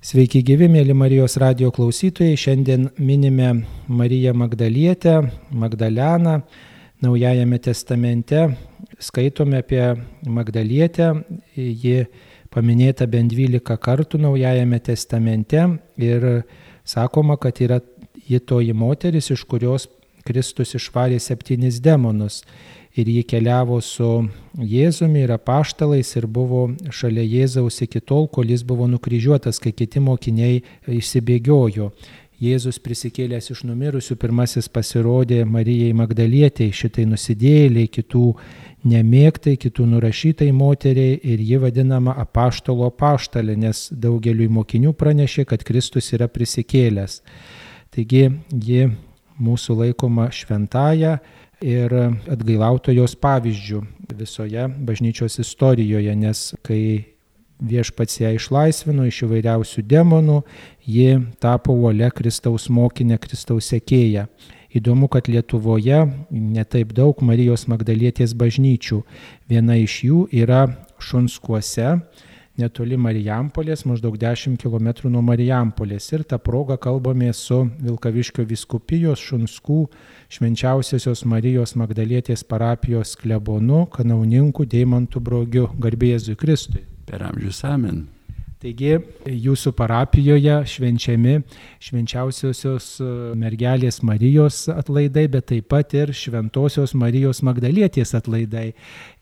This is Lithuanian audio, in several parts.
Sveiki gyvi, mėly Marijos radio klausytojai. Šiandien minime Mariją Magdalietę, Magdaleną. Naujajame testamente skaitome apie Magdalietę. Ji paminėta bent 12 kartų Naujajame testamente ir sakoma, kad yra ji toji moteris, iš kurios Kristus išvarė septynis demonus ir ji keliavo su Jėzumi ir apaštalais ir buvo šalia Jėzaus iki tol, kol jis buvo nukryžiuotas, kai kiti mokiniai išsibėgiojo. Jėzus prisikėlęs iš numirusių pirmasis pasirodė Marijai Magdalietei, šitai nusidėliai, kitų nemėgtai, kitų nurašytai moteriai ir ji vadinama apaštalo apaštalė, nes daugeliu mokinių pranešė, kad Kristus yra prisikėlęs. Taigi ji mūsų laikoma šventaja ir atgailautojos pavyzdžių visoje bažnyčios istorijoje, nes kai viešpats ją išlaisvino iš įvairiausių demonų, ji tapo uole Kristaus mokinė, Kristaus sekėja. Įdomu, kad Lietuvoje netaip daug Marijos Magdalietės bažnyčių. Viena iš jų yra Šunskuose, netoli Marijampolės, maždaug 10 km nuo Marijampolės. Ir tą progą kalbame su Vilkaviškio viskupijos Šunskų švenčiausiosios Marijos Magdalietės parapijos klebonu, kanauninku Deimantų brogiu, garbėjėzui Kristui. Per amžius amen. Taigi jūsų parapijoje švenčiami švenčiausiosios e, mergelės Marijos atlaidai, bet taip pat ir šventosios Marijos Magdalietės atlaidai.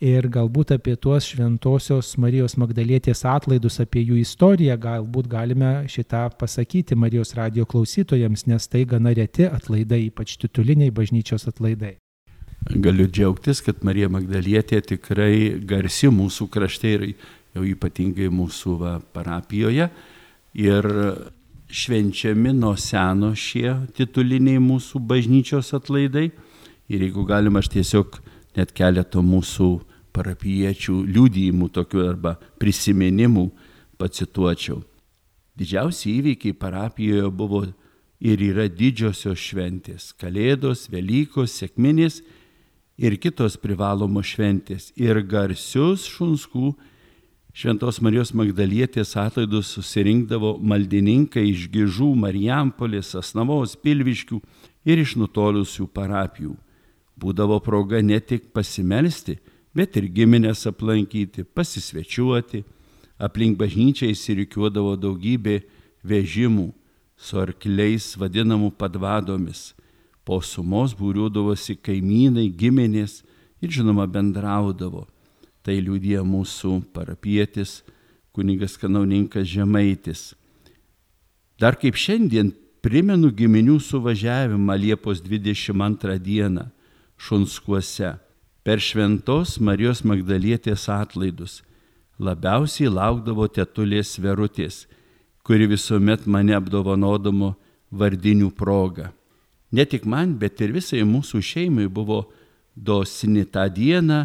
Ir galbūt apie tuos šventosios Marijos Magdalietės atlaidus, apie jų istoriją, galbūt galime šitą pasakyti Marijos radio klausytojams, nes tai gana reti atlaidai, ypač tituliniai bažnyčios atlaidai. Galiu džiaugtis, kad Marija Magdalietė tikrai garsi mūsų krašte ir jau ypatingai mūsų va, parapijoje. Ir švenčiami nuo seno šie tituliniai mūsų bažnyčios atlaidai. Ir jeigu galima, aš tiesiog net keletą mūsų parapiečių liūdėjimų tokių arba prisiminimų pacituočiau. Didžiausi įvykiai parapijoje buvo ir yra didžiosios šventės - Kalėdos, Velykos, Sėkminės ir kitos privalomos šventės ir garsius šunskų Šventos Marijos Magdalietės atlaidus susirinkdavo maldininkai iš Gižų, Marijampolės, Asnavos, Pilviškių ir iš nutolusių parapijų. Būdavo proga ne tik pasimelsti, bet ir giminės aplankyti, pasisvečiuoti. Aplink bažnyčią įsirikiuodavo daugybė vežimų su arkliais vadinamų padvadomis. Po sumos būriuodavosi kaimynai, giminės ir žinoma bendraudavo. Tai liūdė mūsų parapietis, kunigas kanauninkas Žemaitis. Dar kaip šiandien primenu giminių suvažiavimą Liepos 22 dieną Šunskuose per šventos Marijos Magdalietės atlaidus. Labiausiai laukdavo tetulės verutės, kuri visuomet mane apdovanodamo vardinių progą. Ne tik man, bet ir visai mūsų šeimai buvo dosini tą dieną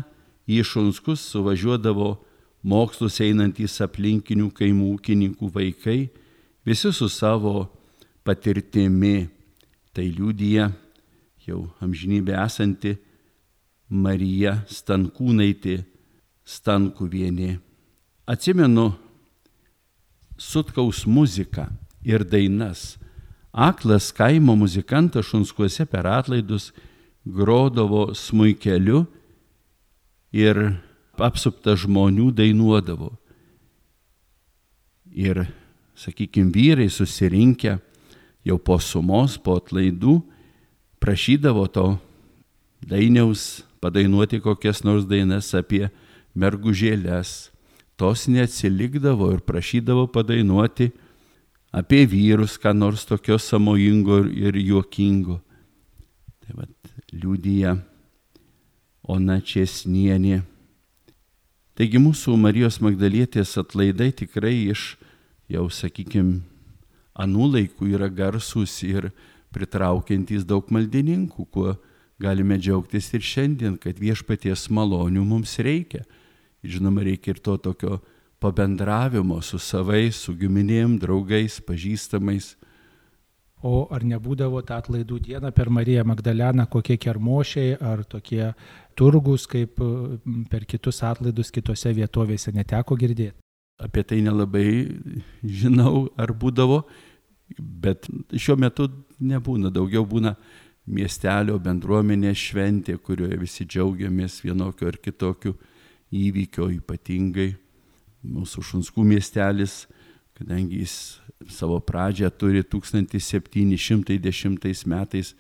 į Šunskus suvažiuodavo mokslus einantys aplinkinių kaimų ūkininkų vaikai, visi su savo patirtimi. Tai liūdija jau amžinybė esanti Marija Stankūnaitė Stankuvienė. Atsimenu sutkaus muziką ir dainas. Aklas kaimo muzikantas Šunskuose per atlaidus grodavo smuikeliu ir apsupta žmonių dainuodavo. Ir, sakykime, vyrai susirinkę jau po sumos, po atlaidų, prašydavo to dainiaus padainuoti kokias nors dainas apie mergužėlės. Tos neatsilikdavo ir prašydavo padainuoti apie vyrus, ką nors tokio samojingo ir juokingo. Tai vad liūdija Ona Česnienė. Taigi mūsų Marijos Magdalietės atlaidai tikrai iš, jau sakykime, anų laikų yra garsus ir pritraukiantys daug maldininkų, kuo galime džiaugtis ir šiandien, kad viešpaties malonių mums reikia. Žinoma, reikia ir to tokio pabendravimo su savais, su giminėm, draugais, pažįstamais. O ar nebūdavo tą atlaidų dieną per Mariją Magdaleną kokie kermošiai ar tokie turgus, kaip per kitus atlaidus kitose vietovėse neteko girdėti? apie tai nelabai žinau, ar būdavo, bet šiuo metu nebūna, daugiau būna miestelio bendruomenės šventė, kurioje visi džiaugiamės vienokiu ar kitokiu įvykio ypatingai. Mūsų Šunskų miestelis, kadangi jis savo pradžią turi 1710 metais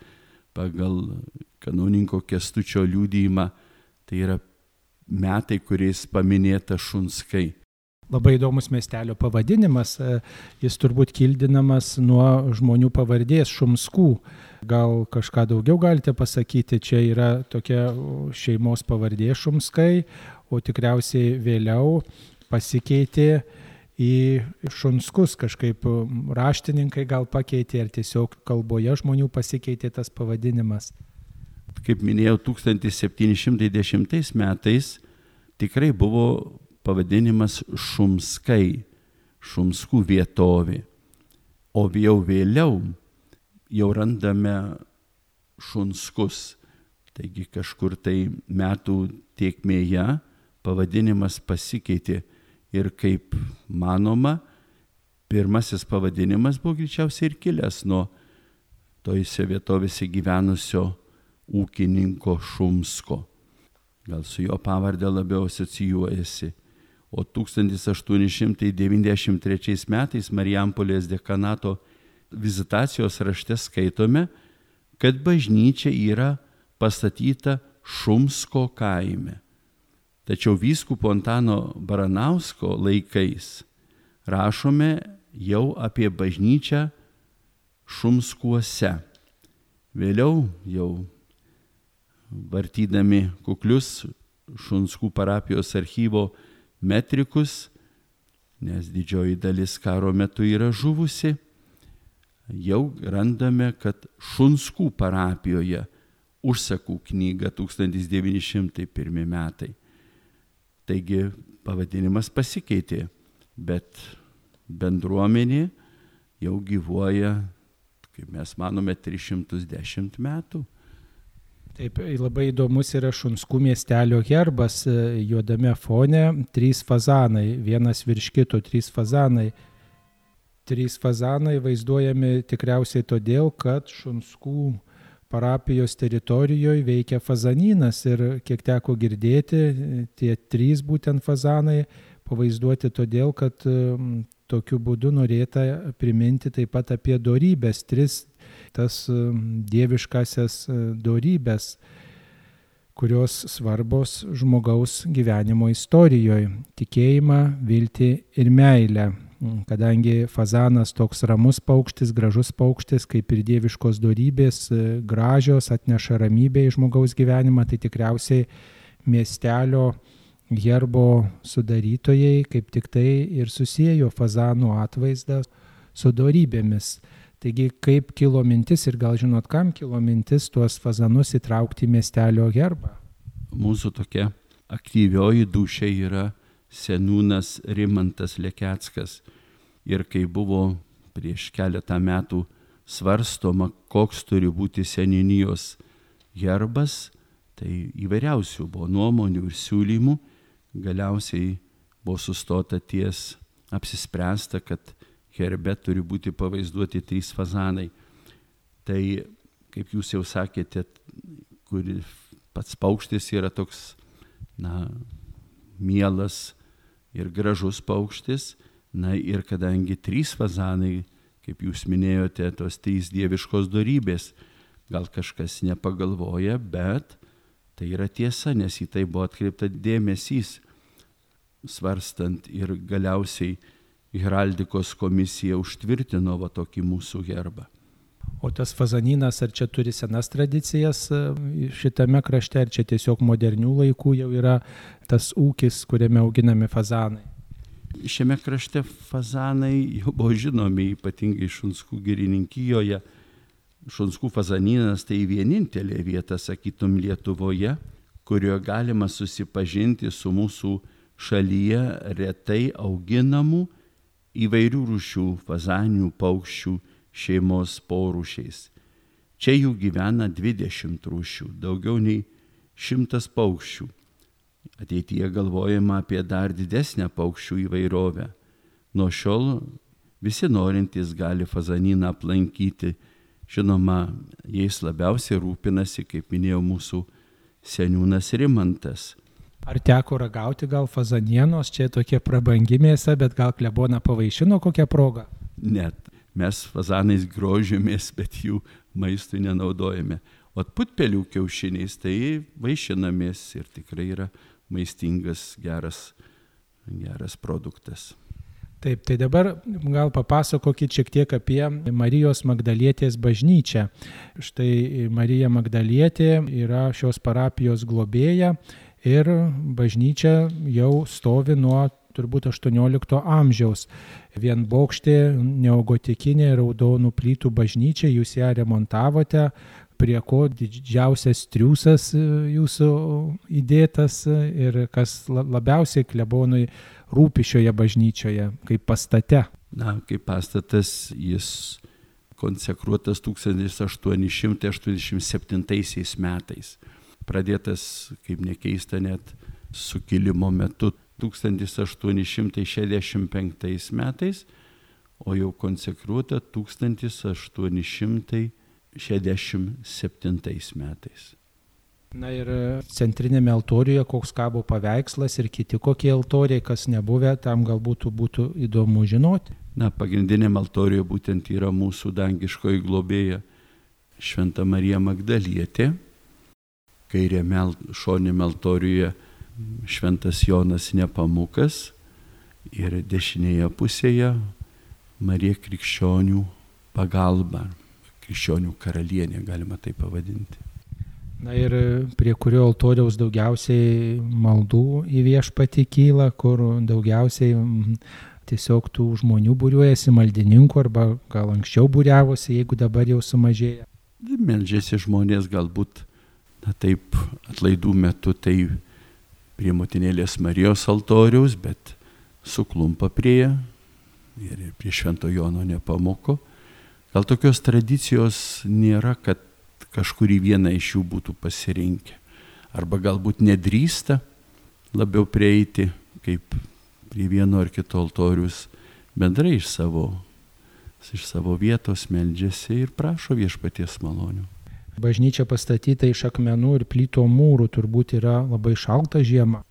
pagal kanauninko kestučio liūdėjimą, tai yra metai, kuriais paminėta Šunskai. Labai įdomus miestelio pavadinimas, jis turbūt kildinamas nuo žmonių pavardės Šumskų. Gal kažką daugiau galite pasakyti, čia yra tokia šeimos pavardė Šumskai, o tikriausiai vėliau pasikeitė į šunskus kažkaip raštininkai gal pakeitė ar tiesiog kalboje žmonių pasikeitė tas pavadinimas. Kaip minėjau, 1710 metais tikrai buvo pavadinimas Šumskai, Šumskų vietovė. O jau vėliau jau randame Šunskus. Taigi kažkur tai metų tiekmėje pavadinimas pasikeitė ir kaip manoma, pirmasis pavadinimas buvo greičiausiai ir kilęs nuo tojose vietovėse gyvenusio ūkininko Šumsko. Gal su jo pavardė labiau asocijuojasi. O 1893 metais Marijampolės dekanato vizitacijos rašte skaitome, kad bažnyčia yra pastatyta Šumsko kaime. Tačiau vyskupo Antano Baranausko laikais rašome jau apie bažnyčią Šumskuose. Vėliau jau vartydami kuklius Šunskų parapijos archyvo metrikus, nes didžioji dalis karo metu yra žuvusi, jau randame, kad Šunskų parapijoje užsakų knyga 1901 metai. Taigi pavadinimas pasikeitė, bet bendruomenė jau gyvuoja, kaip mes manome, 310 metų. Taip, labai įdomus yra Šunskų miestelio herbas, juodame fone trys fazanai, vienas virš kito, trys fazanai. Trys fazanai vaizduojami tikriausiai todėl, kad Šunskų parapijos teritorijoje veikia fazanynas ir kiek teko girdėti, tie trys būtent fazanai pavaizduoti todėl, kad tokiu būdu norėta priminti taip pat apie dorybės, tris tas dieviškasias dorybės, kurios svarbos žmogaus gyvenimo istorijoje - tikėjimą, viltį ir meilę. Mm, kadangi fazanas toks ramus paukštis, gražus paukštis, kaip ir dieviškos darybės, e, gražios, atneša ramybę į žmogaus gyvenimą, tai tikriausiai miestelio herbo sudarytojai kaip tik tai ir susijėjo fazanų atvaizdą su darybėmis. Taigi kaip kilo mintis ir gal žinot, kam kilo mintis tuos fazanus įtraukti į miestelio herbą? Mūsų tokia aktyvioji dušė yra senūnas Rimantas Lekeckas. Ir kai buvo prieš keletą metų svarstoma, koks turi būti seninijos herbas, tai įvairiausių buvo nuomonių ir siūlymų. Galiausiai buvo sustota ties apsispręsta, kad herbe turi būti pavaizduoti trys fazanai. Tai, kaip jūs jau sakėte, kur pats paukštis yra toks, na, mielas, ir gražus paukštis. Na ir kadangi trys fazanai, kaip jūs minėjote, tos trys dieviškos darybės, gal kažkas nepagalvoja, bet tai yra tiesa, nes į tai buvo atkreipta dėmesys, svarstant ir galiausiai heraldikos komisija užtvirtino va tokį mūsų herbą. O tas fazaninas, ar čia turi senas tradicijas e, šitame krašte, ar čia tiesiog modernių laikų jau yra tas ūkis, kuriame auginami fazanai? Šiame krašte fazanai jau buvo žinomi, ypatingai Šunskų girininkijoje. Šunskų fazaninas tai vienintelė vieta, sakytum, Lietuvoje, kurioje galima susipažinti su mūsų šalyje retai auginamų įvairių rūšių fazanių paukščių šeimos porūšiais. Čia jų gyvena 20 rūšių, daugiau nei šimtas paukščių. Ateityje galvojama apie dar didesnę paukščių įvairovę. Nuo šiol visi norintys gali fazaniną aplankyti. Žinoma, jais labiausiai rūpinasi, kaip minėjo mūsų seniūnas Rimantas. Ar teko ragauti gal fazanienos, čia tokie prabangi mėsa, bet gal klebona pavaišino kokią progą? Net mes fazanais grožimės, bet jų maistui nenaudojame. O putpelių kiaušiniais tai vaišinamės ir tikrai yra maistingas, geras, geras produktas. Taip, tai dabar gal papasakokit šiek tiek apie Marijos Magdalietės bažnyčią. Štai Marija Magdalietė yra šios parapijos globėja ir bažnyčia jau stovi nuo turbūt 18 amžiaus. Vien bokštė, neogotikinė raudonų plytų bažnyčia, jūs ją remontavote, prie ko didžiausias triūsas e, jūsų įdėtas ir kas labiausiai klebonui rūpi šioje bažnyčioje, kaip pastate? Na, kaip pastatas jis konsekruotas 1887 metais. Pradėtas, kaip nekeista, net sukilimo metu 1865 metais, o jau konsekruota 1800. 67 metais. Na ir centrinėme altorijoje koks kabo paveikslas ir kiti kokie altoriai, kas nebuvę, tam galbūt būtų įdomu žinoti. Na, pagrindinėme altorijoje būtent yra mūsų dangiškoji globėja Šventa Marija Magdalietė, kairėme šonėme altorijoje Šventas Jonas Nepamukas ir dešinėje pusėje Marija Krikščionių pagalba krikščionių karalienė, galima tai pavadinti. Na ir prie kurio altoriaus daugiausiai maldų į viešpatį kyla, kur daugiausiai tiesiog tų žmonių būriuojasi, maldininkų arba gal anksčiau būriavosi, jeigu dabar jau sumažėja. Meldžiasi žmonės galbūt, na taip, atlaidų metu tai prie motinėlės Marijos altoriaus, bet suklumpa prie ir prie Švento Jono nepamoko. Gal tokios tradicijos nėra, kad kažkurį vieną iš jų būtų pasirinkę. Arba galbūt nedrįsta labiau prieiti, kaip prie vieno ar kito altorius, bendrai iš savo, iš savo vietos meldžiasi ir prašo viešpaties malonių. Bažnyčia pastatyta iš akmenų ir plyto mūrų turbūt yra labai šalta žiema.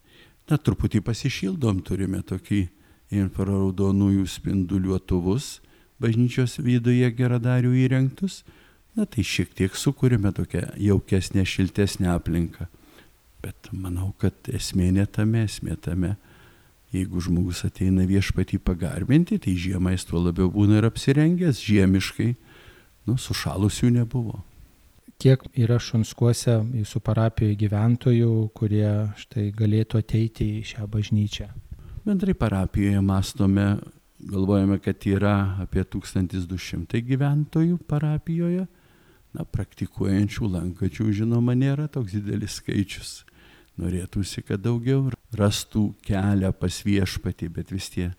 Na, truputį pasišildom, turime tokį infraraudonųjų spinduliuotuvus bažnyčios viduje geradarių įrengtus, na tai šiek tiek sukūrėme tokią jaukesnę, šiltesnę aplinką. Bet manau, kad esmė ne tame, esmė tame, jeigu žmogus ateina viešpatį pagarbinti, tai žiemą jis tuo labiau būna ir apsirengęs, žiemiškai, nu, sušalusių nebuvo. Kiek yra šunskuose jūsų parapijoje gyventojų, kurie štai galėtų ateiti į šią bažnyčią? Bendrai parapijoje mastome galvojame, kad yra apie 1200 gyventojų parapijoje. Na, praktikuojančių, lankačių, žinoma, nėra toks didelis skaičius. Norėtųsi, kad daugiau rastų kelią pas viešpatį, bet vis tie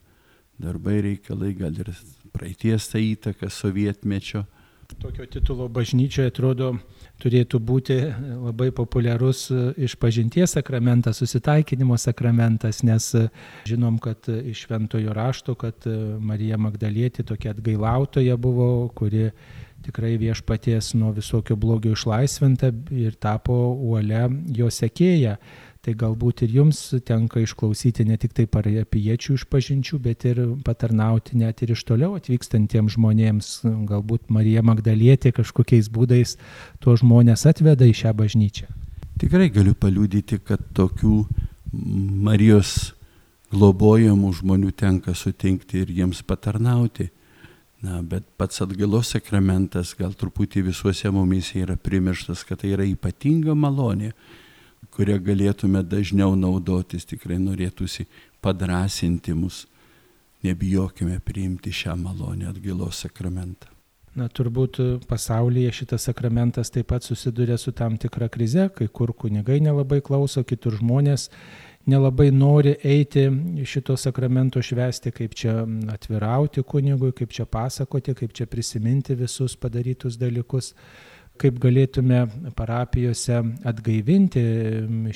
darbai reikalai, gal ir praeities ta įtaka sovietmečio Tokio titulo bažnyčioje atrodo turėtų būti labai populiarus iš pažinties sakramentas, susitaikinimo sakramentas, nes žinom, kad iš šventojo rašto, kad Marija Magdalietė tokia atgailautoja buvo, kuri tikrai viešpaties nuo visokio blogio išlaisvinta ir tapo uolia jo sekėja tai galbūt ir jums tenka išklausyti ne tik tai parapiečių išpažinčių, bet ir patarnauti net ir iš toliau atvykstantiems žmonėms. Galbūt Marija Magdalietė kažkokiais būdais tuos žmonės atveda į šią bažnyčią. Tikrai galiu paliūdyti, kad tokių Marijos globojamų žmonių tenka sutikti ir jiems patarnauti. Na, bet pats atgalos sakramentas gal truputį visuose mumise yra primirštas, kad tai yra ypatinga malonė, kurią galėtume dažniau naudotis, tikrai norėtųsi padrasinti mus. Nebijokime priimti šią malonę atgilos sakramentą. Na turbūt pasaulyje šitas sakramentas taip pat susiduria su tam tikra krize, kai kur kunigai nelabai klauso, kitur žmonės nelabai nori eiti šito sakramento švesti, kaip čia atvirauti kunigui, kaip čia pasakoti, kaip čia prisiminti visus padarytus dalykus kaip galėtume parapijose atgaivinti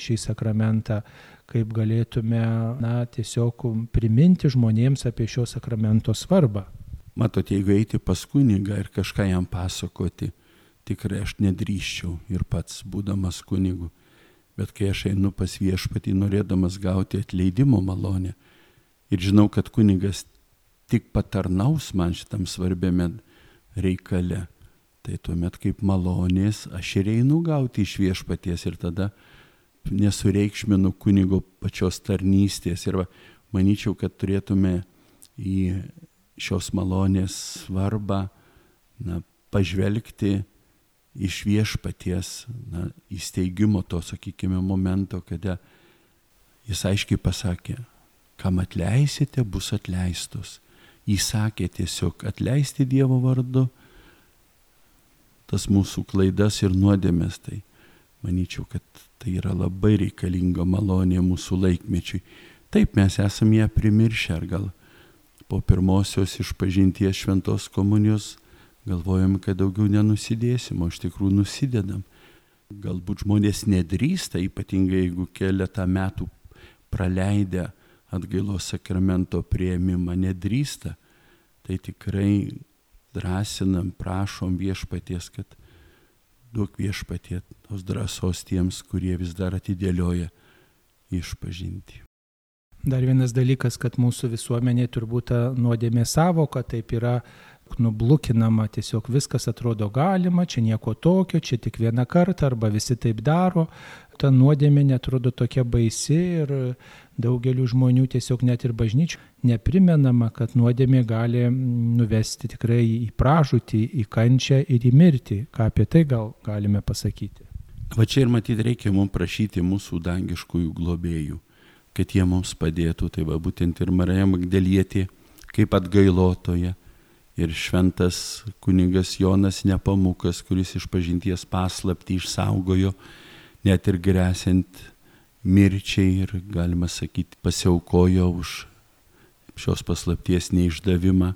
šį sakramentą, kaip galėtume na, tiesiog priminti žmonėms apie šio sakramento svarbą. Matot, jeigu eiti pas kunigą ir kažką jam pasakoti, tikrai aš nedrįščiau ir pats būdamas kunigu. Bet kai aš einu pas viešpatį, norėdamas gauti atleidimo malonę ir žinau, kad kunigas tik patarnaus man šitam svarbiame reikale, tai tuomet kaip malonės aš ir einu gauti iš viešpaties ir tada nesureikšminu kunigo pačios tarnystės ir va, manyčiau, kad turėtume į šios malonės svarbą na, pažvelgti iš viešpaties na, įsteigimo to, sakykime, momento, kada jis aiškiai pasakė, kam atleisite, bus atleistos. Jis sakė tiesiog atleisti Dievo vardu tas mūsų klaidas ir nuodėmės. Tai manyčiau, kad tai yra labai reikalinga malonė mūsų laikmečiui. Taip mes esame ją primiršę, ar gal po pirmosios išpažinties šventos komunijos galvojam, kad daugiau nenusidėsim, o iš tikrųjų nusidedam. Galbūt žmonės nedrįsta, ypatingai jeigu keletą metų praleidę atgailos sakramento prieimimą, nedrįsta, tai tikrai drąsinam, prašom viešpaties, kad duok viešpatie tos drąsos tiems, kurie vis dar atidėlioja išpažinti. Dar vienas dalykas, kad mūsų visuomenė turbūt nuodėmė savoka taip yra nublukinama, tiesiog viskas atrodo galima, čia nieko tokio, čia tik vieną kartą arba visi taip daro. Ta nuodėmė netrodo tokia baisi ir daugeliu žmonių tiesiog net ir bažnyčių neprimenama, kad nuodėmė gali nuvesti tikrai į pražūtį, į kančią ir į mirtį. Ką apie tai gal galime pasakyti? Va čia ir matyti reikia mums prašyti mūsų dangiškųjų globėjų kad jie mums padėtų. Tai va būtent ir Marija Magdalietė kaip atgailotoja ir šventas kuningas Jonas Nepamukas, kuris iš pažinties paslapti išsaugojo, net ir grėsint mirčiai ir, galima sakyti, pasiaukojo už šios paslapties neišdavimą.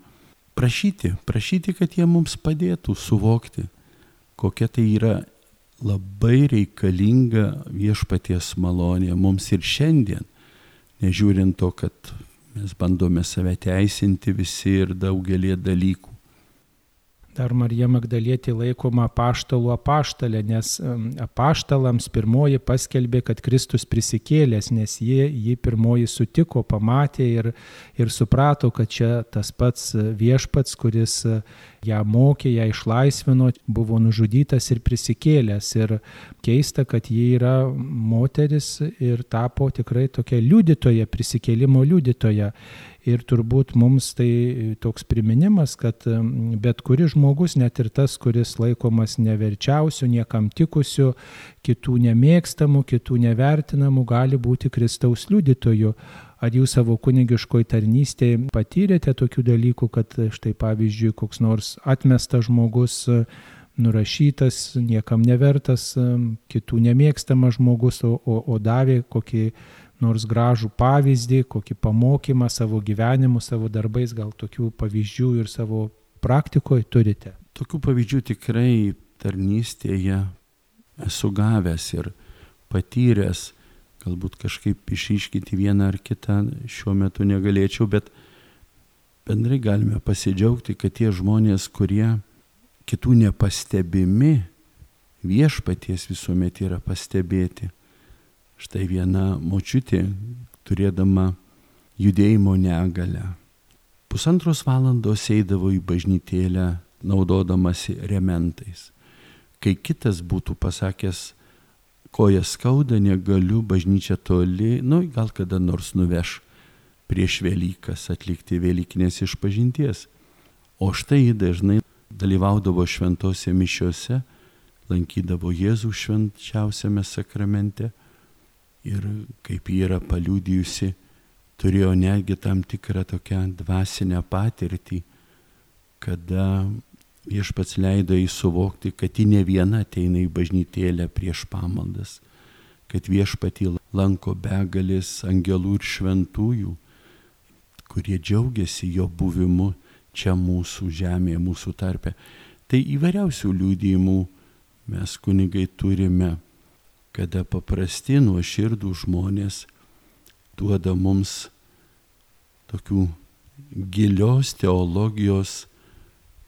Prašyti, prašyti, kad jie mums padėtų suvokti, kokia tai yra labai reikalinga viešpaties malonė mums ir šiandien nežiūrint to, kad mes bandome save teisinti visi ir daugelį dalykų. Dar Marija Magdalietė laikoma apaštalų apaštalė, nes apaštalams pirmoji paskelbė, kad Kristus prisikėlęs, nes jie jį pirmoji sutiko, pamatė ir, ir suprato, kad čia tas pats viešpats, kuris ją mokė, ją išlaisvino, buvo nužudytas ir prisikėlęs. Ir keista, kad ji yra moteris ir tapo tikrai tokia liudytoja, prisikėlimo liudytoja. Ir turbūt mums tai toks priminimas, kad bet kuris žmogus, net ir tas, kuris laikomas neverčiausiu, niekam tikusiu, kitų nemėgstamų, kitų nevertinamų, gali būti Kristaus liudytoju. Ar jūs savo kunigiškoje tarnystėje patyrėte tokių dalykų, kad štai pavyzdžiui, koks nors atmestas žmogus, nurašytas, niekam nevertas, kitų nemėgstamas žmogus, o, o, o davė kokį nors gražų pavyzdį, kokį pamokymą savo gyvenimu, savo darbais, gal tokių pavyzdžių ir savo praktikoje turite? Tokių pavyzdžių tikrai tarnystėje esu gavęs ir patyręs, galbūt kažkaip išiškinti vieną ar kitą šiuo metu negalėčiau, bet bendrai galime pasidžiaugti, kad tie žmonės, kurie kitų nepastebimi, viešpaties visuomet yra pastebėti. Štai viena močiutė, turėdama judėjimo negalę, pusantros valandos eidavo į bažnytėlę naudodamasi rementais. Kai kitas būtų pasakęs, koja skauda, negaliu, bažnyčia toli, nu gal kada nors nuveš prieš Velykas atlikti Velykinės išpažinties. O štai dažnai dalyvaudavo šventose mišiose, lankydavo Jėzų švenčiausiame sakramente ir kaip ji yra paliūdijusi, turėjo netgi tam tikrą tokią dvasinę patirtį, kada viešpats leido jį suvokti, kad ji ne viena ateina į bažnytėlę prieš pamaldas, kad viešpatį lanko begalis angelų ir šventųjų, kurie džiaugiasi jo buvimu čia mūsų žemėje, mūsų tarpe. Tai įvairiausių liūdėjimų mes kunigai turime kada paprasti nuoširdų žmonės duoda mums tokių gilios teologijos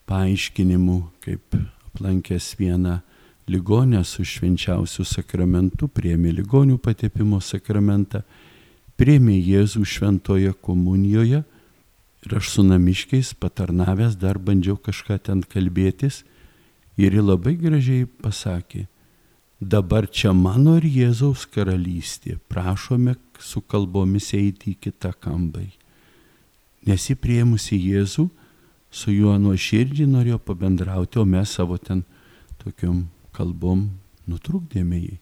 paaiškinimų, kaip aplankęs vieną ligonę su švenčiausiu sakramentu, priemi ligonių patepimo sakramentą, priemi Jėzų šventoje komunijoje ir aš su namiškiais patarnavęs dar bandžiau kažką ten kalbėtis ir ji labai gražiai pasakė, dabar čia mano ir Jėzaus karalystė, prašome su kalbomis eiti į kitą kambarį. Nesipriemusi Jėzų, su juo nuoširdžiai norėjo pabendrauti, o mes savo ten tokiom kalbom nutrukdėme jį.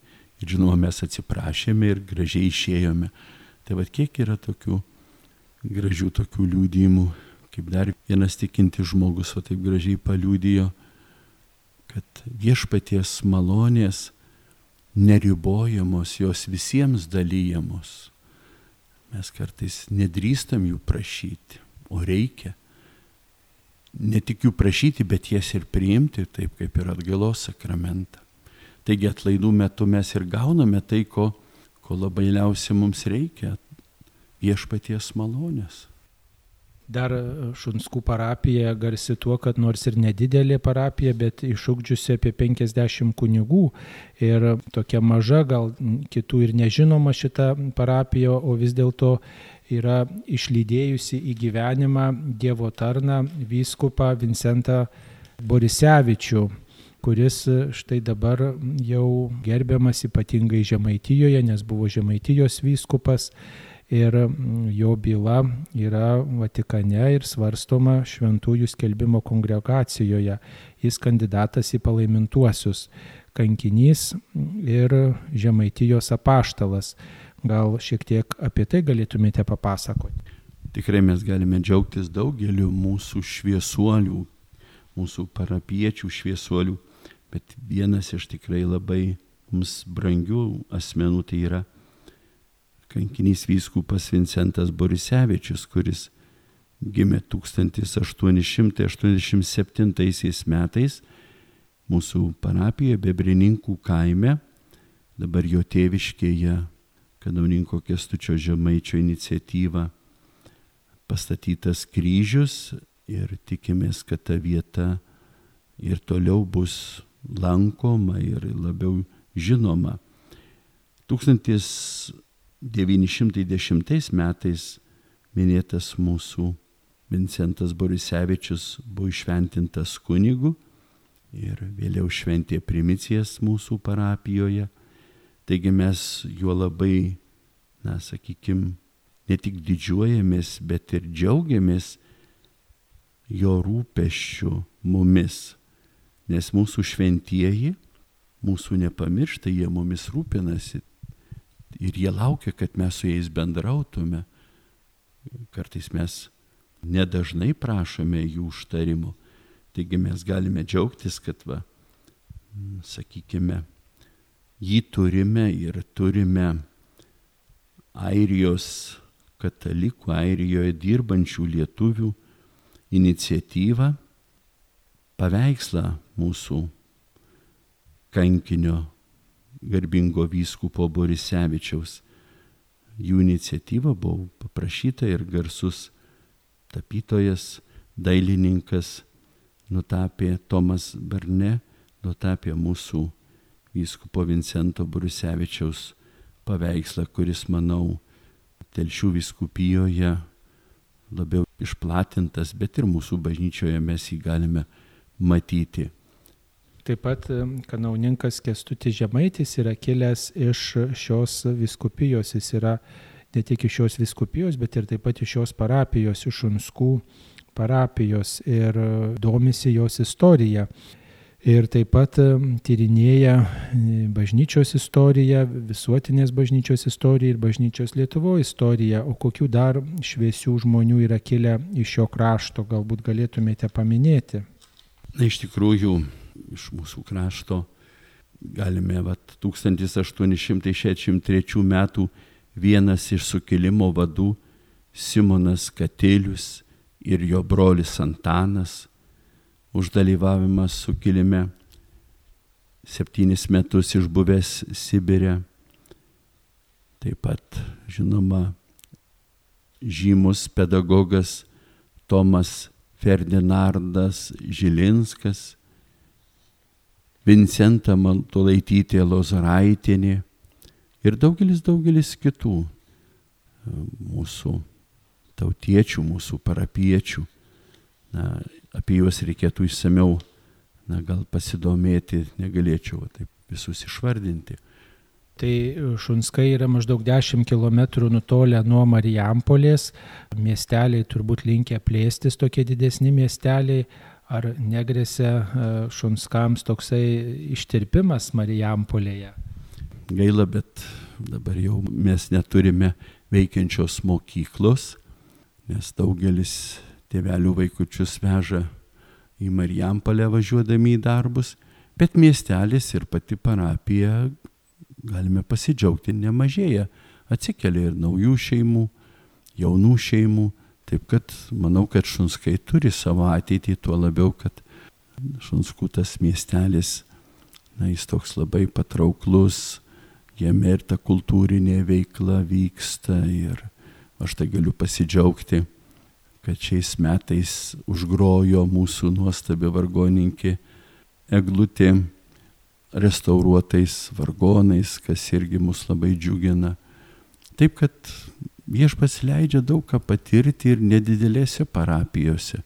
Ir žinoma, mes atsiprašėme ir gražiai išėjome. Tai vad kiek yra tokių gražių tokių liūdimų, kaip dar vienas tikinti žmogus, o taip gražiai paliūdijo, kad viešpaties malonės neribojamos, jos visiems dalyjamos. Mes kartais nedrįstam jų prašyti, o reikia. Ne tik jų prašyti, bet jas ir priimti, taip kaip ir atgalos sakramentą. Taigi atlaidų metu mes ir gauname tai, ko, ko labai liausia mums reikia - viešpaties malonės. Dar Šunskų parapija garsi tuo, kad nors ir nedidelė parapija, bet išugdžiusi apie 50 kunigų ir tokia maža, gal kitų ir nežinoma šita parapija, o vis dėlto yra išlydėjusi į gyvenimą Dievo tarną vyskupą Vincentą Borisevičių kuris štai dabar jau gerbiamas ypatingai Žemaitijoje, nes buvo Žemaitijos vyskupas ir mm, jo byla yra Vatikane ir svarstoma šventųjų skelbimo kongregacijoje. Jis kandidatas į palaimintuosius, kankinys ir žemaitijos apaštalas. Gal šiek tiek apie tai galėtumėte papasakoti? Tikrai mes galime džiaugtis daugeliu mūsų šviesuolių, mūsų parapiečių šviesuolių, bet vienas iš tikrai labai mums brangių asmenų tai yra kankinys vyskupas Vincentas Borisevičius, kuris gimė 1887 metais mūsų parapijoje Bebrininkų kaime, dabar jo tėviškėje, kanauninko Kestučio Žemaičio iniciatyva pastatytas kryžius ir tikimės, kad ta vieta ir toliau bus lankoma ir labiau žinoma. 1000 910 metais minėtas mūsų Vincentas Borisevičius buvo išventintas kunigu ir vėliau šventė primicijas mūsų parapijoje. Taigi mes juo labai, na, sakykime, ne tik didžiuojamės, bet ir džiaugiamės jo rūpeščiu mumis. Nes mūsų šventieji mūsų nepamiršta, jie mumis rūpinasi ir jie laukia, kad mes su jais bendrautume. Kartais mes nedažnai prašome jų užtarimo. Taigi mes galime džiaugtis, kad, va, sakykime, jį turime ir turime Airijos katalikų, Airijoje dirbančių lietuvių iniciatyvą, paveikslą mūsų kankinio garbingo vyskupo Borisevičiaus. Jų iniciatyva buvo paprašyta ir garsus tapytojas, dailininkas nutapė Tomas Barne, nutapė mūsų vyskupo Vincento Borisevičiaus paveikslą, kuris, manau, telšių viskupijoje labiau išplatintas, bet ir mūsų bažnyčioje mes jį galime matyti. Taip pat kanauninkas Kestutis Žemaitis yra kilęs iš šios viskupijos, jis yra ne tik iš šios viskupijos, bet ir taip pat iš šios parapijos, iš Unskų parapijos ir domisi jos istorija. Ir taip pat tyrinėja bažnyčios istoriją, visuotinės bažnyčios istoriją ir bažnyčios Lietuvo istoriją. O kokių dar šviesių žmonių yra kilę iš šio krašto, galbūt galėtumėte paminėti? Na, iš tikrųjų, iš mūsų krašto galime, vat, 1863 metų vienas iš sukilimo vadų Simonas Katilius ir jo brolis Antanas už dalyvavimą sukilime septynis metus išbuvęs Sibirė. Taip pat, žinoma, žymus pedagogas Tomas Ferdinandas Žilinskas, Vincenta Mantulaitytė Lozaraitėnė ir daugelis, daugelis kitų e, mūsų tautiečių, mūsų parapiečių. Na, apie juos reikėtų išsameu, na, gal pasidomėti, negalėčiau taip visus išvardinti. Tai Šunskai yra maždaug 10 km nutolę nuo Marijampolės, miesteliai turbūt linkia plėstis tokie didesni miesteliai, ar negrėsia e, Šunskams toksai ištirpimas Marijampolėje? Gaila, bet dabar jau mes neturime veikiančios mokyklos, nes daugelis tėvelių vaikučius veža į Marijampolę važiuodami į darbus, bet miestelis ir pati parapija, galime pasidžiaugti, nemažėja. Atsikelia ir naujų šeimų, jaunų šeimų, taip kad manau, kad Šunskai turi savo ateitį, tuo labiau, kad Šunskų tas miestelis, na, jis toks labai patrauklus, jame ir ta kultūrinė veikla vyksta ir aš tai galiu pasidžiaugti kad šiais metais užgrojo mūsų nuostabi vargoninkė eglutė restauruotais vargonais, kas irgi mus labai džiugina. Taip kad viešpas leidžia daug ką patirti ir nedidelėse parapijose.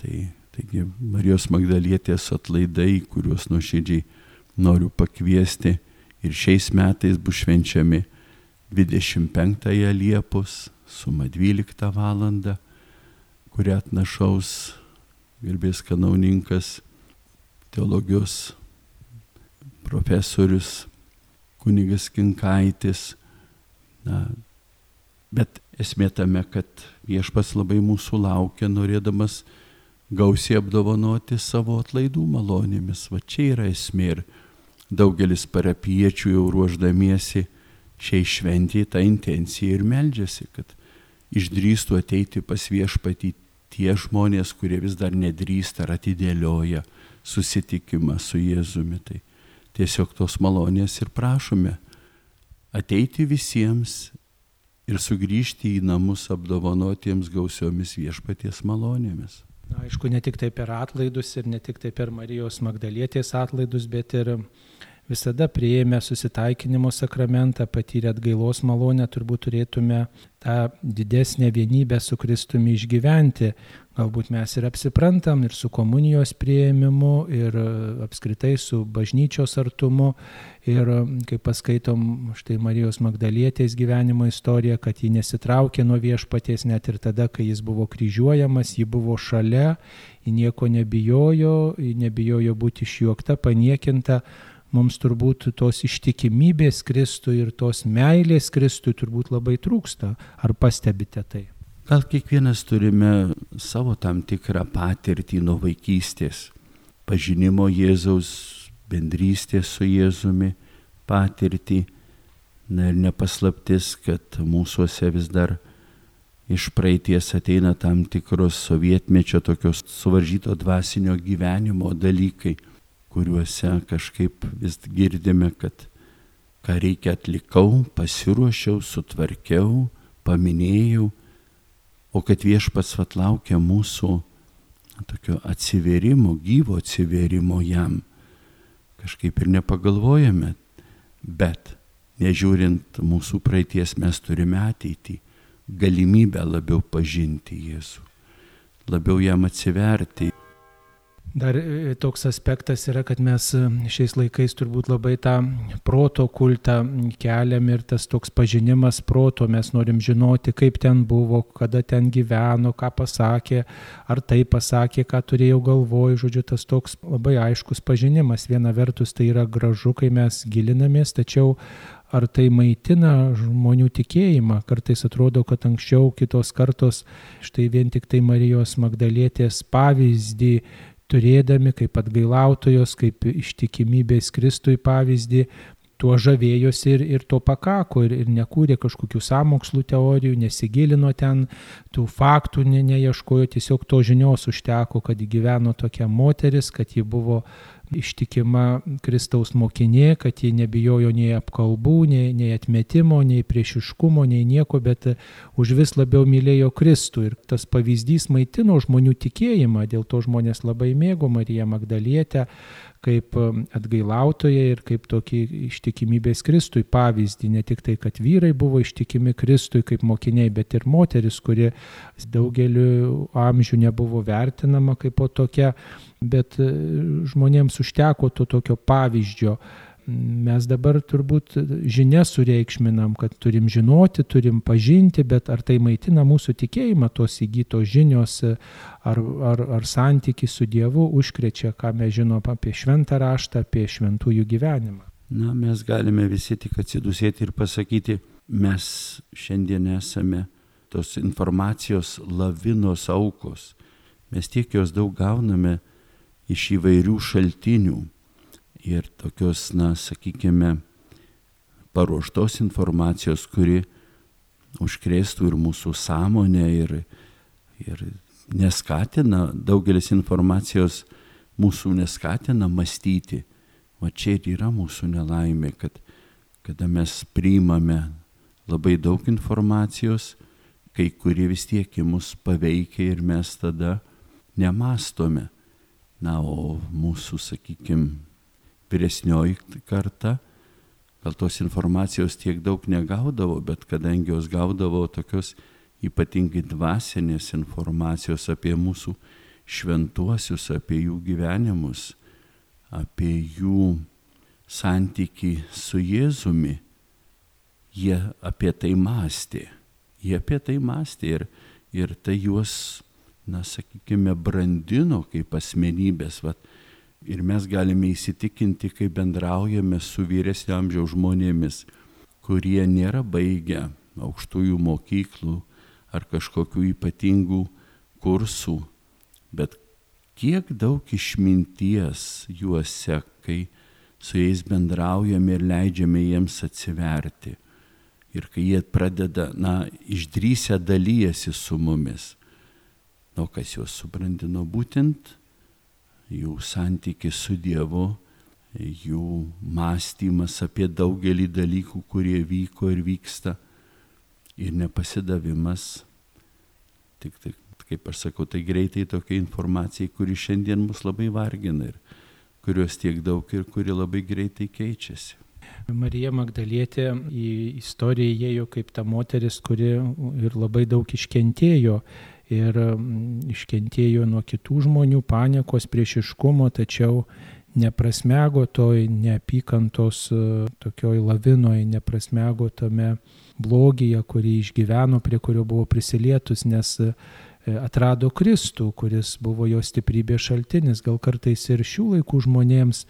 Tai, taigi Marijos Magdalietės atlaidai, kuriuos nuoširdžiai noriu pakviesti ir šiais metais bus švenčiami 25 Liepos, suma 12 valandą kurią atnašaus garbės kanauninkas, teologijos profesorius, kunigas Kinkaitis. Na, bet esmė tame, kad viešpas labai mūsų laukia, norėdamas gausiai apdovanoti savo atlaidų malonėmis. Va čia yra esmė ir daugelis parapiečių jau ruoždamiesi šiai šventijai tą intenciją ir meldžiasi, kad išdrįstų ateiti pas viešpatį tie žmonės, kurie vis dar nedrįsta ar atidėlioja susitikimą su Jėzumi. Tai tiesiog tos malonės ir prašome ateiti visiems ir sugrįžti į namus apdovanotiems gausiomis viešpaties malonėmis. Na, aišku, ne tik tai per atlaidus ir ne tik tai per Marijos Magdalietės atlaidus, bet ir visada prieėmę susitaikinimo sakramentą, patyrę atgailos malonę, turbūt turėtume tą didesnę vienybę su Kristumi išgyventi. Galbūt mes ir apsiprantam ir su komunijos prieimimu, ir e, apskritai su bažnyčios artumu. Ir e, kai paskaitom štai Marijos Magdalietės gyvenimo istoriją, kad ji nesitraukė nuo viešpaties net ir tada, kai jis buvo kryžiuojamas, ji buvo šalia, ji nieko nebijojo, ji nebijojo būti išjuokta, paniekinta mums turbūt tos ištikimybės Kristui ir tos meilės Kristui turbūt labai trūksta. Ar pastebite tai? Gal kiekvienas turime savo tam tikrą patirtį nuo vaikystės, pažinimo Jėzaus, bendrystės su Jėzumi patirtį. Na ir nepaslaptis, kad mūsųse vis dar iš praeities ateina tam tikros sovietmečio tokios suvaržyto dvasinio gyvenimo dalykai kuriuose kažkaip vis girdime, kad ką reikia atlikau, pasiruošiau, sutvarkiau, paminėjau, o kad viešpats atlaukia mūsų tokio atsiverimo, gyvo atsiverimo jam. Kažkaip ir nepagalvojame, bet nežiūrint mūsų praeities mes turime ateitį, galimybę labiau pažinti Jėzų, labiau jam atsiverti. Dar e, toks aspektas yra, kad mes e, šiais laikais turbūt labai tą proto kultą keliam ir tas toks pažinimas proto, mes norim žinoti, kaip ten buvo, kada ten gyveno, ką pasakė, ar tai pasakė, ką turėjau galvoj, žodžiu, tas toks labai aiškus pažinimas. Viena vertus tai yra gražu, kai mes gilinamės, tačiau ar tai maitina žmonių tikėjimą. Kartais atrodo, kad anksčiau kitos kartos štai vien tik tai Marijos Magdalietės pavyzdį turėdami kaip atgailautojos, kaip ištikimybės Kristui pavyzdį, tuo žavėjosi ir, ir to pakako ir, ir nekūrė kažkokių sąmokslų teorijų, nesigilino ten, tų faktų ne, neieškojo, tiesiog to žinios užteko, kad gyveno tokia moteris, kad ji buvo ištikima Kristaus mokinė, kad ji nebijojo nei apkalbų, nei, nei atmetimo, nei priešiškumo, nei nieko, bet už vis labiau mylėjo Kristų. Ir tas pavyzdys maitino žmonių tikėjimą, dėl to žmonės labai mėgo Mariją Magdalietę kaip atgailautoje ir kaip tokį ištikimybės Kristui pavyzdį. Ne tik tai, kad vyrai buvo ištikimi Kristui kaip mokiniai, bet ir moteris, kuri daugeliu amžių nebuvo vertinama kaip po tokia bet e, žmonėms užteko to tokio pavyzdžio. Mes dabar turbūt žinias sureikšminam, kad turim žinoti, turim pažinti, bet ar tai maitina mūsų tikėjimą, tos įgytos žinios, ar, ar, ar santyki su Dievu užkrečia, ką mes žinom apie šventą raštą, apie šventųjų gyvenimą. Na, mes galime visi tik atsidusėti ir pasakyti, mes šiandien esame tos informacijos lavinos aukos. Mes tiek jos daug gauname iš įvairių šaltinių ir tokios, na, sakykime, paruoštos informacijos, kuri užkrėstų ir mūsų sąmonę ir, ir neskatina, daugelis informacijos mūsų neskatina mąstyti. O čia ir yra mūsų nelaimė, kad kada mes priimame labai daug informacijos, kai kurie vis tiek į mus paveikia ir mes tada nemastome. Na, o mūsų, sakykime, vyresnioji karta gal tos informacijos tiek daug negaudavo, bet kadangi jos gaudavo tokios ypatingai dvasinės informacijos apie mūsų šventuosius, apie jų gyvenimus, apie jų santyki su Jėzumi, jie apie tai mąstė. Jie apie tai mąstė ir, ir tai juos na, sakykime, brandino kaip asmenybės. Vat, ir mes galime įsitikinti, kai bendraujame su vyresnio amžiaus žmonėmis, kurie nėra baigę aukštųjų mokyklų ar kažkokių ypatingų kursų, bet kiek daug išminties juose, kai su jais bendraujame ir leidžiame jiems atsiverti. Ir kai jie pradeda, na, išdrysę dalyjasi su mumis o kas juos subrandino būtent jų santykis su Dievu, jų mąstymas apie daugelį dalykų, kurie vyko ir vyksta, ir nepasidavimas. Tik, tik kaip aš sakau, tai greitai tokia informacija, kuri šiandien mus labai vargina ir kurios tiek daug ir kuri labai greitai keičiasi. Marija Magdalietė į istoriją įėjo kaip ta moteris, kuri ir labai daug iškentėjo ir iškentėjo nuo kitų žmonių paniekos, priešiškumo, tačiau neprasmego toj neapykantos e, tokioj lavinoj, neprasmego tame blogyje, kurį išgyveno, prie kurio buvo prisilietus, nes e, atrado Kristų, kuris buvo jo stiprybės šaltinis. Gal kartais ir šių laikų žmonėms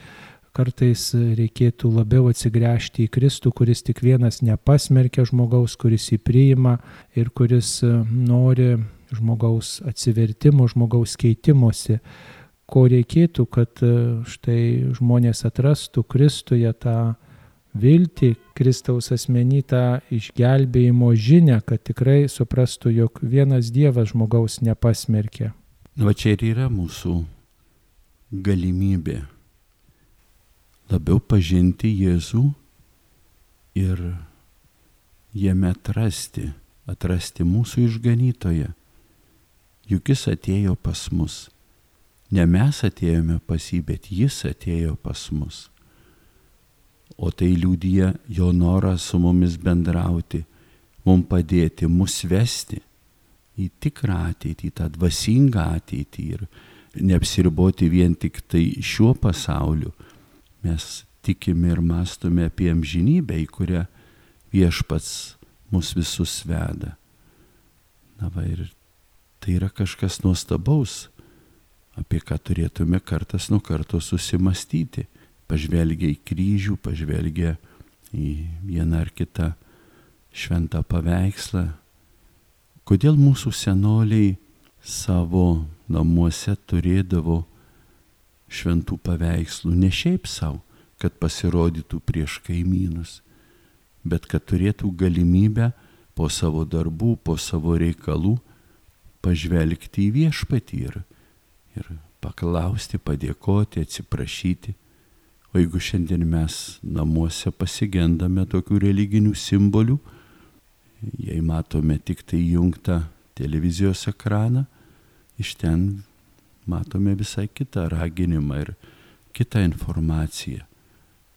kartais reikėtų labiau atsigręžti į Kristų, kuris tik vienas nepasmerkia žmogaus, kuris jį priima ir kuris e, nori žmogaus atsivertimo, žmogaus keitimosi, ko reikėtų, kad e, štai žmonės atrastų Kristuje tą viltį, Kristaus asmenytą išgelbėjimo žinę, kad tikrai suprastų, jog vienas Dievas žmogaus nepasmerkė. Na, va čia ir yra mūsų galimybė labiau pažinti Jėzų ir jame atrasti, atrasti mūsų išganytoje juk jis atėjo pas mus. Ne mes atėjome pas jį, bet jis atėjo pas mus. O tai liūdija jo norą su mumis bendrauti, mums padėti, mus vesti į tikrą ateitį, tą dvasingą ateitį ir neapsiriboti vien tik tai šiuo pasauliu. Mes tikime ir mastome apie amžinybę, į kurią viešpats mus visus veda. Na va ir tai yra kažkas nuostabaus, apie ką turėtume kartas nuo karto susimastyti, pažvelgia į kryžių, pažvelgia į vieną ar kitą šventą paveikslą. Kodėl mūsų senoliai savo namuose turėdavo šventų paveikslų ne šiaip savo, kad pasirodytų prieš kaimynus, bet kad turėtų galimybę po savo darbų, po savo reikalų pažvelgti į viešpatį ir, ir paklausti, padėkoti, atsiprašyti. O jeigu šiandien mes namuose pasigendame tokių religinių simbolių, jei matome tik tai jungtą televizijos ekraną, iš ten matome visai kitą raginimą ir kitą informaciją.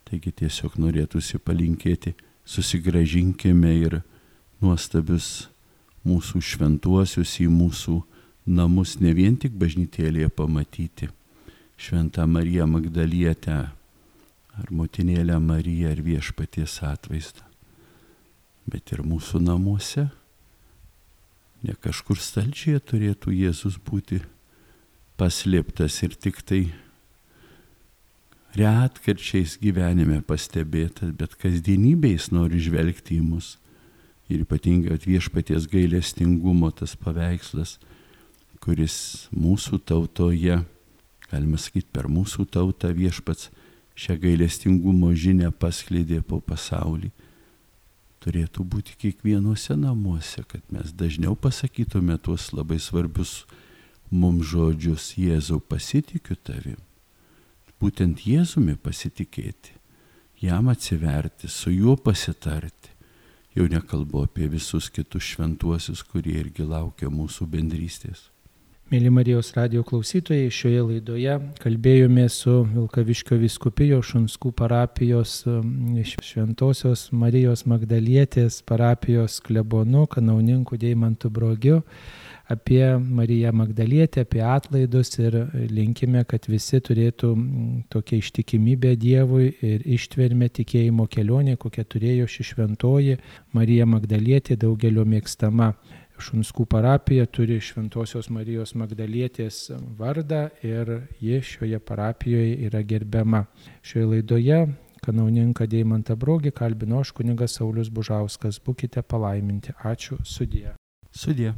Taigi tiesiog norėtųsi palinkėti, susigražinkime ir nuostabius mūsų šventuosius į mūsų namus ne vien tik bažnytėlėje pamatyti. Šventą Mariją Magdalietę ar motinėlę Mariją ar viešpaties atvaizdą, bet ir mūsų namuose. Ne kažkur stalčiuje turėtų Jėzus būti paslėptas ir tik tai retkarčiais gyvenime pastebėtas, bet kasdienybėj jis nori žvelgti į mus. Ir ypatingai viešpaties gailestingumo tas paveikslas, kuris mūsų tautoje, galima sakyti, per mūsų tautą viešpats šią gailestingumo žinę paskleidė po pasaulį. Turėtų būti kiekvienuose namuose, kad mes dažniau pasakytume tuos labai svarbius mums žodžius Jėzau pasitikiu tavim būtent Jėzumi pasitikėti, jam atsiverti, su juo pasitarti. Jau nekalbu apie visus kitus šventuosius, kurie irgi laukia mūsų bendrystės. Mėly Marijos radio klausytojai, šioje laidoje kalbėjome su Vilkaviškio viskupijos Šunskų parapijos Šventojios Marijos Magdalietės parapijos klebonu, kanauninku Deimantu Brogiu apie Mariją Magdalietę, apie atlaidus ir linkime, kad visi turėtų tokią ištikimybę Dievui ir ištvermę tikėjimo kelionė, kokią turėjo ši šventoji Marija Magdalietė, daugelio mėgstama. Šunskų parapija turi Šventojios Marijos Magdalietės vardą ir ji šioje parapijoje yra gerbiama. Šioje laidoje kanauninką Deimantą Brogį kalbino aš kunigas Saulis Bužauskas. Būkite palaiminti. Ačiū sudie. Sudie.